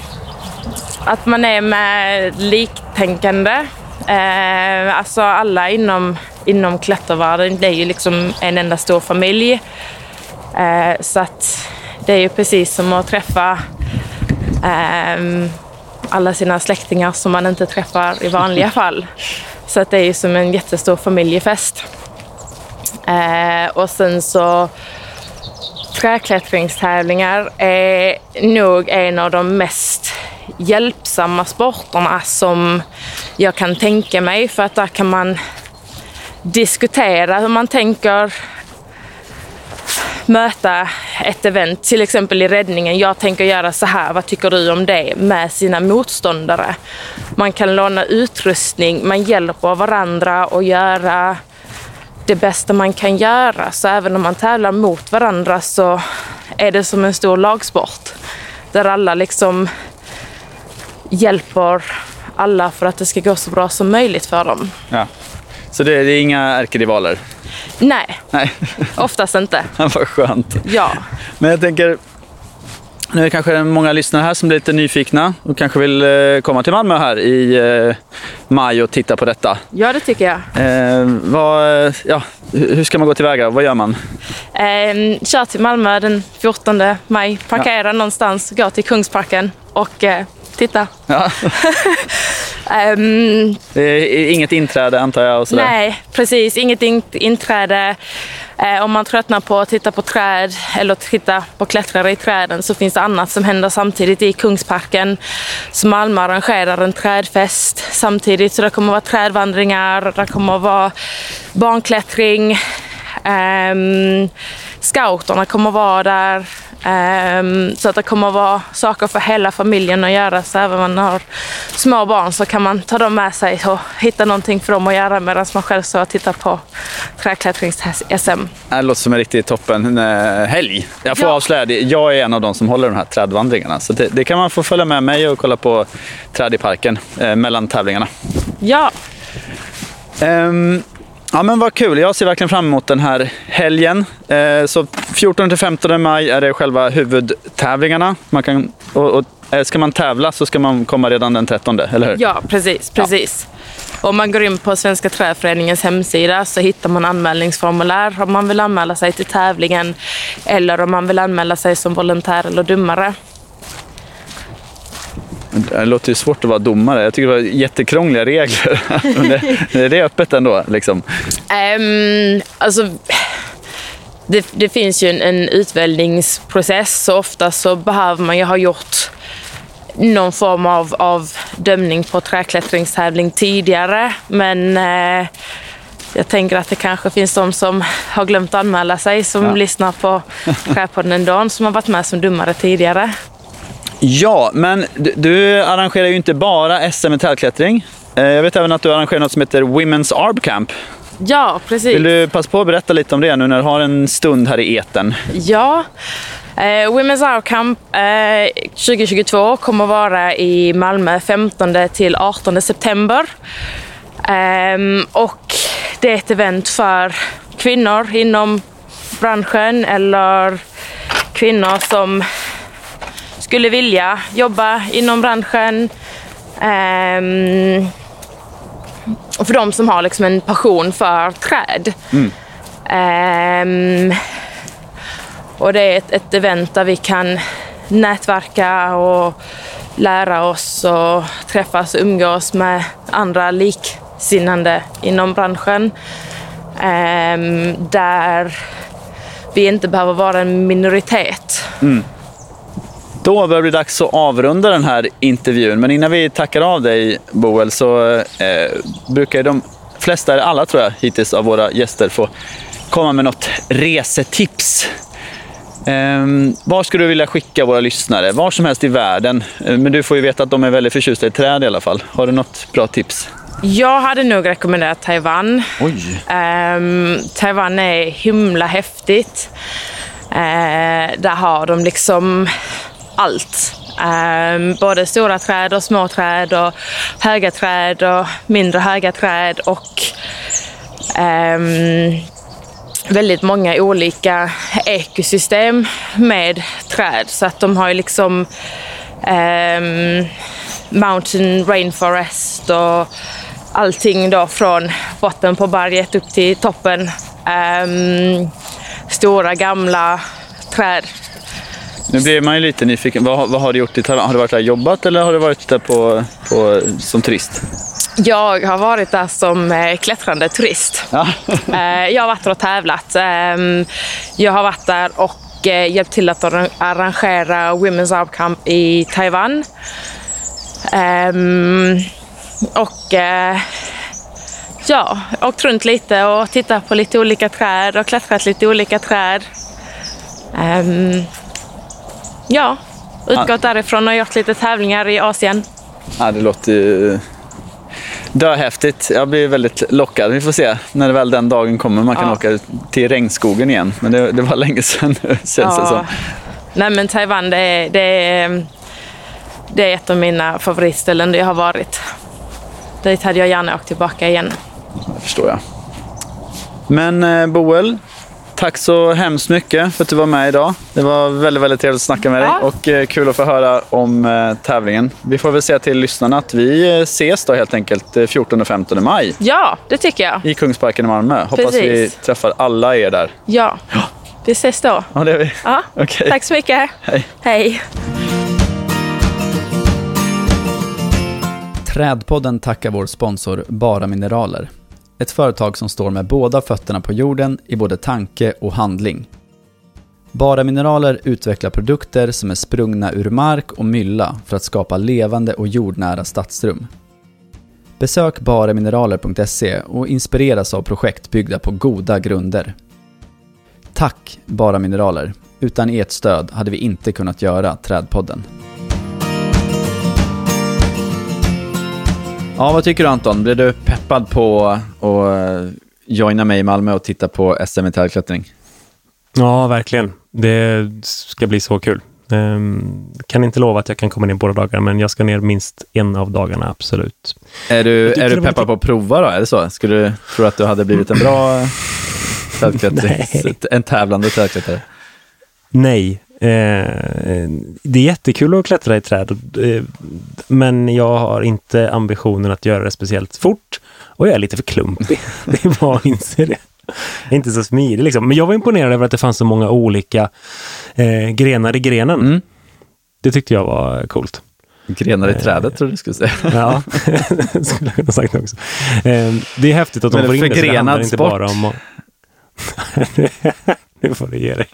att man är med liktänkande. Uh, alltså alla inom, inom klättervärlden, det är ju liksom en enda stor familj. Uh, så att det är ju precis som att träffa um, alla sina släktingar som man inte träffar i vanliga fall. Så att det är ju som en jättestor familjefest. Eh, och sen så Träklättringstävlingar är nog en av de mest hjälpsamma sporterna som jag kan tänka mig. För att där kan man diskutera hur man tänker möta ett event, till exempel i räddningen. Jag tänker göra så här, vad tycker du om det? Med sina motståndare. Man kan låna utrustning, man hjälper varandra att göra det bästa man kan göra. Så även om man tävlar mot varandra så är det som en stor lagsport. Där alla liksom hjälper alla för att det ska gå så bra som möjligt för dem. Ja. Så det, det är inga ärkerivaler? Nej, Nej, oftast inte. vad skönt. Ja, Men jag tänker, nu är det kanske många lyssnare här som blir lite nyfikna och kanske vill eh, komma till Malmö här i eh, maj och titta på detta. ja det tycker jag. Eh, vad, ja, hur ska man gå tillväga? Vad gör man? Eh, kör till Malmö den 14 maj, parkera någonstans, gå till Kungsparken och eh, titta. Ja. Är inget inträde antar jag och sådär. Nej, precis. Inget in- inträde. Eh, om man tröttnar på att titta på träd eller titta på klättrare i träden så finns det annat som händer samtidigt i Kungsparken. Så Malmö arrangerar en trädfest samtidigt. Så det kommer att vara trädvandringar, det kommer att vara barnklättring. Um, scouterna kommer vara där. Ehm, så att det kommer vara saker för hela familjen att göra. Så även om man har små barn så kan man ta dem med sig och hitta någonting för dem att göra medan man själv står och tittar på träklättrings-SM. Det låter som en riktigt toppen eh, helg. Jag får Ja. avslöja. Jag är en av de som håller de här trädvandringarna. Så det, det kan man få följa med mig och kolla på träd i parken eh, mellan tävlingarna. Ja, Ehm, ja men vad kul, jag ser verkligen fram emot den här helgen. Eh, så 14-15 maj är det själva huvudtävlingarna. Man kan, och, och, eh, ska man tävla så ska man komma redan den 13, eller hur? ja precis. precis. Om man går in på Svenska Trädföreningens hemsida så hittar man anmälningsformulär om man vill anmäla sig till tävlingen eller om man vill anmäla sig som volontär eller domare. Det låter ju svårt att vara domare. Jag tycker det var jättekrångliga regler. Men det, det är öppet ändå. Liksom. Um, alltså, det, det finns ju en, en utväljningsprocess så ofta så behöver man ju ha gjort någon form av, av dömning på träklättringstävling tidigare. Men eh, jag tänker att det kanske finns de som har glömt anmäla sig som Ja. lyssnar på Träpodden ändå, som har varit med som domare tidigare. Ja, men du, du arrangerar ju inte bara SM i trädklättring. Eh, Jag vet även att du arrangerar något som heter Women's Arb Camp. Ja, precis. Vill du passa på att berätta lite om det nu när du har en stund här i eten? Ja, Eh, Women's Hour Camp eh, 2022 kommer vara i Malmö 15 till 18 september. Ehm, och det är ett event för kvinnor inom branschen eller kvinnor som skulle vilja jobba inom branschen. Och för de som har liksom en passion för träd. Ehm, och det är ett, ett event där vi kan nätverka och lära oss och träffas och umgås med andra liksinnande inom branschen. Ehm, där vi inte behöver vara en minoritet. Då börjar det bli dags att avrunda den här intervjun. Men innan vi tackar av dig, Boel, så eh, brukar de flesta, eller alla tror jag, hittills av våra gäster få komma med något resetips. Ehm, var skulle du vilja skicka våra lyssnare? Var som helst i världen. Eh, Men du får ju veta att de är väldigt förtjusta i träd i alla fall. Har du något bra tips? Jag hade nog rekommenderat Taiwan. Oj! Ehm, Taiwan är himla häftigt. Eh, där har de liksom allt. Um, både stora träd och små träd och höga träd och mindre höga träd och um, väldigt många olika ekosystem med träd. Så att de har ju liksom um, mountain rainforest och allting då från botten på berget upp till toppen. Stora gamla träd. Nu blir man ju lite nyfiken. Vad, vad har du gjort i Taiwan? Har du varit där och jobbat eller har du varit där på, på, som turist? Jag har varit där som eh, klättrande turist. Ja. Eh, jag har varit där och tävlat. Ehm, jag har varit där och eh, hjälpt till att arra- arrangera Women's Hour Camp i Taiwan. Ehm, och ja, åkt runt lite och tittat på lite olika träd och klättrat lite olika träd. Ja, utgått därifrån och gjort lite tävlingar i Asien. Ja, det låter ju döhäftigt. Jag blir väldigt lockad. Vi får se när väl den dagen kommer. Man kan Ja. åka till regnskogen igen. Men det, det var länge sedan nu, känns det som. Nej men Taiwan det är, det, är, det är ett av mina favoritställen jag har varit. Dit hade jag gärna åkt tillbaka igen. Det förstår jag. Men eh, Boel, tack så hemskt mycket för att du var med idag. Det var väldigt, väldigt trevligt att snacka med dig Ja. och eh, kul att få höra om eh, tävlingen. Vi får väl säga till lyssnarna att vi eh, ses då helt enkelt eh, 14 och 15 maj Ja, det tycker jag. i Kungsparken i Malmö. Hoppas vi Precis. träffar alla er där. Ja. Vi ses då. Ja, det är vi. Ja. Okej. Tack så mycket. Hej. Hej. Trädpodden tackar vår sponsor Bara Mineraler. Ett företag som står med båda fötterna på jorden i både tanke och handling. Bara Mineraler utvecklar produkter som är sprungna ur mark och mylla för att skapa levande och jordnära stadsrum. Besök baramineraler.se och inspireras av projekt byggda på goda grunder. Tack Bara Mineraler. Utan ert stöd hade vi inte kunnat göra Trädpodden. Ja, vad tycker du Anton? Blir du peppad på att joina mig i Malmö och titta på SM i trädklättring? Ja, verkligen. Det ska bli så kul. Ehm, kan inte lova att jag kan komma ner båda dagarna, men jag ska ner minst en av dagarna, absolut. Är du, är du peppad på att prova då? Är det så? Skulle du tro att du hade blivit en bra trädklättrare? en tävlande trädklättrare? Nej. Eh, det är jättekul att klättra i träd, eh, men jag har inte ambitionen att göra det speciellt fort. Och jag är lite för klumpig. Det är bara att inse det. Jag är inte så smidig liksom. Men jag var imponerad över att det fanns så många olika eh, grenar i grenen. Mm. Det tyckte jag var coolt. Grenar i trädet tror du skulle säga. Ja, skulle jag kunna sagt också. Eh, det är häftigt att de får in det, så det handlar inte bara om... nu får du ge dig.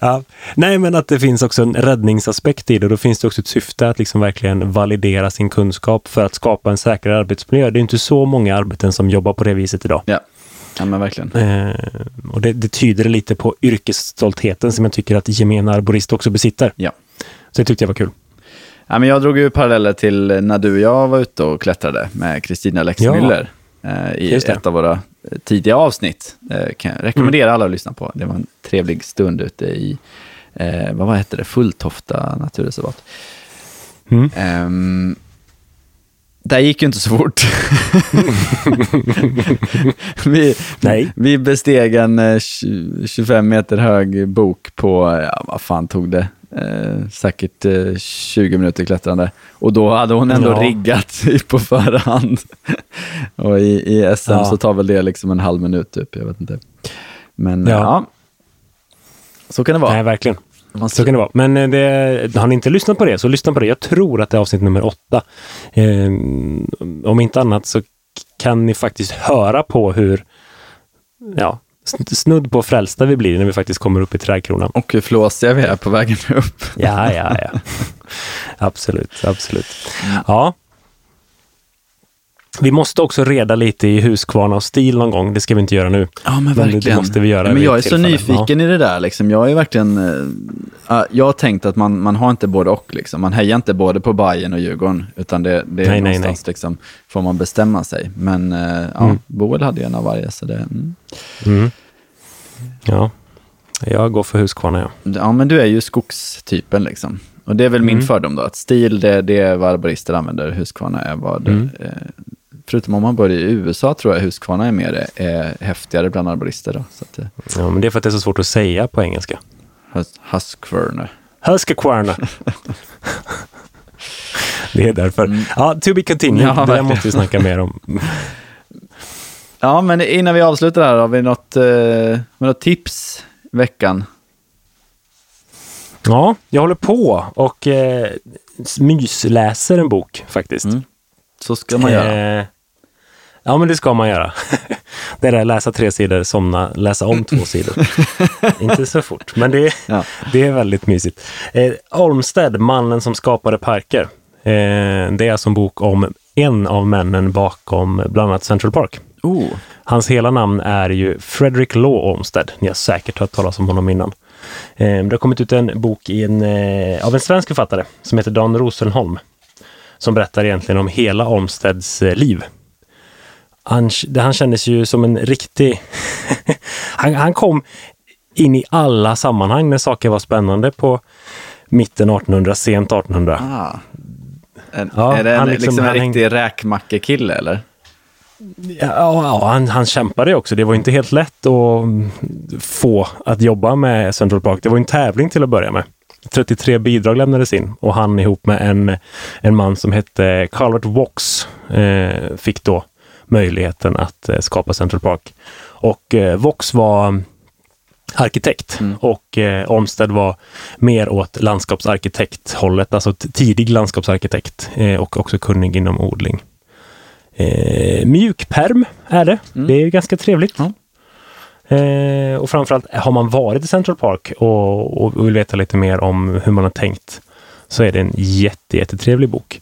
Ja. Nej, men att det finns också en räddningsaspekt i det. Då finns det också ett syfte att liksom verkligen validera sin kunskap för att skapa en säkrare arbetsmiljö. Det är inte så många arbeten som jobbar på det viset idag. Ja, ja men verkligen. Eh, och det, det tyder lite på yrkesstoltheten som jag tycker att gemene arborist också besitter. Ja. Så det tyckte jag var kul. Ja, men jag drog ju paralleller till när du och jag var ute och klättrade med Kristina Ja. Lexmüller. eh, i Just det. ett av våra eh, tidiga avsnitt. Eh, kan jag rekommendera alla att lyssna på. Det var en trevlig stund ute i, eh, vad var hette det, Fulltofta naturreservat. Mm. Ehm, det gick ju inte så fort. vi, Nej. vi besteg en eh, tju- 25 meter hög bok på, ja, vad fan tog det? Eh, säkert eh, 20 minuter klättrande. Och då hade hon ändå Ja. riggat på förhand. och i, i SM Ja. så tar väl det liksom en halv minut typ, jag vet inte. Men Ja. ja, så kan det vara. Nej, verkligen. Man Så kan det vara. Men eh, det, har ni inte lyssnat på det, så lyssna på det. Jag tror att det är avsnitt nummer åtta. Eh, om inte annat så kan ni faktiskt höra på hur ja, snudd på frälsta vi blir när vi faktiskt kommer upp i trädkronan. Och hur flåsiga vi är på vägen upp. Ja, ja, ja. absolut, absolut. Ja. Vi måste också reda lite i Huskvarna och stil någon gång. Det ska vi inte göra nu. Ja, men Men det verkligen. måste vi göra Men vid jag är så nyfiken i det där. Liksom. Jag är verkligen... eh, jag har tänkt att man, man har inte både och. Liksom. Man hejar inte både på Bayern och Djurgården. Utan det, det är Nej, nej, någonstans Liksom, får man bestämma sig. Men eh, ja, Mm. Boel hade ju en av varje. Så det, mm. Mm. Ja, jag går för Huskvarna, ja. ja, men du är ju skogstypen liksom. Och det är väl min Mm. fördom då. Att stil, det, det är vad arborister använder. Husqvarna är vad... Mm. Eh, förutom om man bor i USA tror jag Husqvarna är mer eh, häftigare bland arborister. Då. Så att, eh, ja. Men det är för att det är så svårt att säga på engelska. Hus- Husqvarna. Huskvarna. det är därför. Ja, to be continued. Mm. Ja, det där måste vi snacka mer om. Ja, men innan vi avslutar här, har vi något, eh, något tips veckan? Ja, jag håller på och eh, mysläser en bok faktiskt. Mm. Så ska man göra. Eh, ja, men det ska man göra. det där läsa tre sidor, somna, läsa om två sidor. Inte så fort, men det, Ja. det är väldigt mysigt. Eh, Olmsted, mannen som skapade parker. Eh, det är alltså en bok om en av männen bakom bland annat Central Park. Oh, Hans hela namn är ju Frederick Law Olmsted. Ni har säkert hört talas om honom innan. Eh, Det har kommit ut en bok en, eh, av en svensk författare som heter Dan Rosenholm. Som berättar egentligen om hela Olmsteds eh, liv. Han, han kändes ju som en riktig... han, han kom in i alla sammanhang när saker var spännande på mitten 1800, sent 1800. ah. En, Ja, är det en, han liksom, liksom- en riktig räkmackekille eller? Ja, ja han, han kämpade också. Det var inte helt lätt att få att jobba med Central Park. Det var en tävling till att börja med. 33 bidrag lämnades in och han ihop med en, en man som hette Calvert Vox eh, fick då möjligheten att eh, skapa Central Park. Och eh, Vox var arkitekt och eh, Olmsted var mer åt landskapsarkitekthållet, alltså tidig landskapsarkitekt eh, och också kunnig inom odling. Eh, mjukperm är det. Det är ganska trevligt. Ja. Eh, och framförallt, har man varit i Central Park och, och vill veta lite mer om hur man har tänkt så är det en jätte, jättetrevlig bok.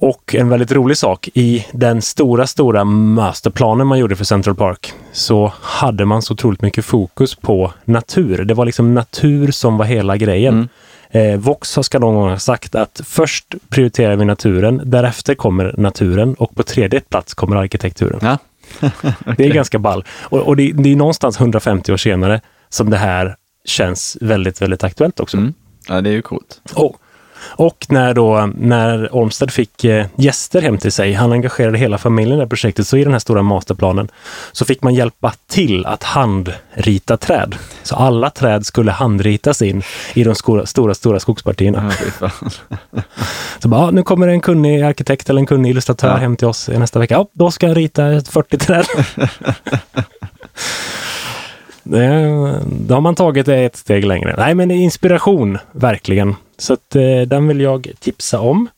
Och en väldigt rolig sak, i den stora, stora masterplanen man gjorde för Central Park så hade man så otroligt mycket fokus på natur. Det var liksom natur som var hela grejen. Eh, Vox ska någon gång ha sagt att först prioriterar vi naturen, därefter kommer naturen och på tredje plats kommer arkitekturen. Ja. Det är ganska ball. Och, och det, det är någonstans 150 år senare som det här känns väldigt, väldigt aktuellt också. Mm. ja, det är ju coolt. Och, och när då, när Olmsted fick eh, gäster hem till sig, han engagerade hela familjen i det här projektet, så i den här stora masterplanen så fick man hjälpa till att handrita träd. Så alla träd skulle handritas in i de stora, stora, stora skogspartierna. Ja. Så bara, ja, nu kommer en kunnig arkitekt eller en kunnig illustratör Ja. hem till oss nästa vecka. Ja, då ska jag rita ett 40 träd. det, då har man tagit det ett steg längre. Nej, men det är inspiration, verkligen. Så att, eh, den vill jag tipsa om.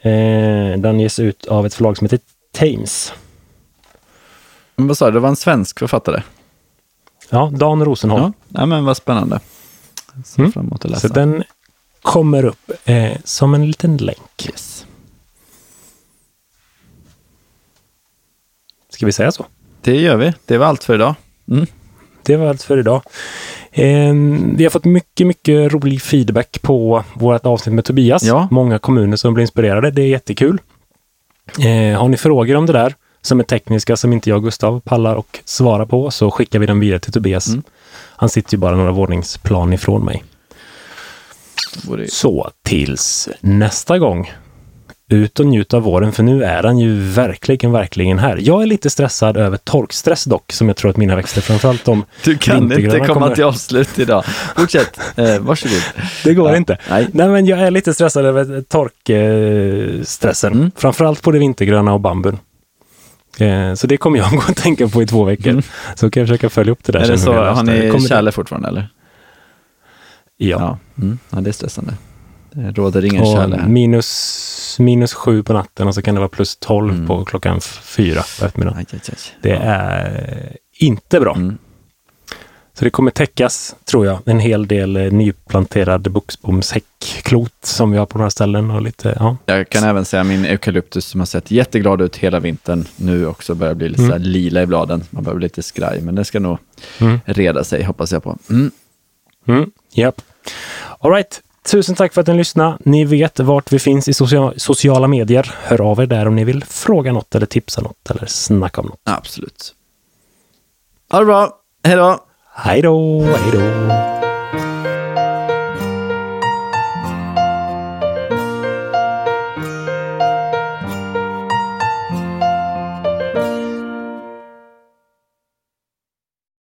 Eh, den ges ut av ett förlag som heter Thames. Men vad sa du, det var en svensk författare? Ja, Dan Rosenholm. Ja, ja men vad spännande. Ser Mm. fram läsa. Så den kommer upp eh, som en liten länk. Yes. Ska vi säga så? Det gör vi. Det var allt för idag. Mm. Det var allt för idag. Eh, vi har fått mycket, mycket rolig feedback på vårt avsnitt med Tobias. Ja. Många kommuner som blir inspirerade. Det är jättekul. Eh, har ni frågor om det där som är tekniska som inte jag och Gustav pallar och svara på så skickar vi dem vidare till Tobias. Mm. Han sitter ju bara några våningsplan ifrån mig. Så tills nästa gång. Ut och njut av våren, för nu är den ju verkligen, verkligen här. Jag är lite stressad över torkstress dock, som jag tror att mina växter, framförallt de Du kan inte komma kommer- till avslut idag. Fortsätt, eh, varsågod. Det går Ja, inte. nej. Nej, men jag är lite stressad över torkstressen. Mm. Framförallt på det vintergröna och bambun. Eh, Så det kommer jag gå och tänka på i två veckor. Så kan jag försöka följa upp det där. Mm. Är det så, har ni kärle fortfarande eller? Ja. Ja. Mm. ja, det är stressande. Det råder ingen kärle Och här. minus, minus sju på natten och så kan det vara plus tolv Mm. på klockan fyra på eftermiddagen. Aj, aj, aj. Det är inte bra. Mm. Så det kommer täckas, tror jag, en hel del eh, nyplanterad buxbomshäckklot som vi har på några ställen och lite, ja. Jag kan även säga min eukalyptus som har sett jätteglad ut hela vintern nu också börjar bli lite Mm. lila i bladen. Man behöver lite skraj, men det ska nog Mm. reda sig hoppas jag på. Mm. Mm, japp. All right. Tusen tack för att ni lyssnade. Ni vet vart vi finns i socia- sociala medier. Hör av er där om ni vill fråga något eller tipsa något eller snacka om något. Absolut. Ha det bra, hej då! Hej då, hej då.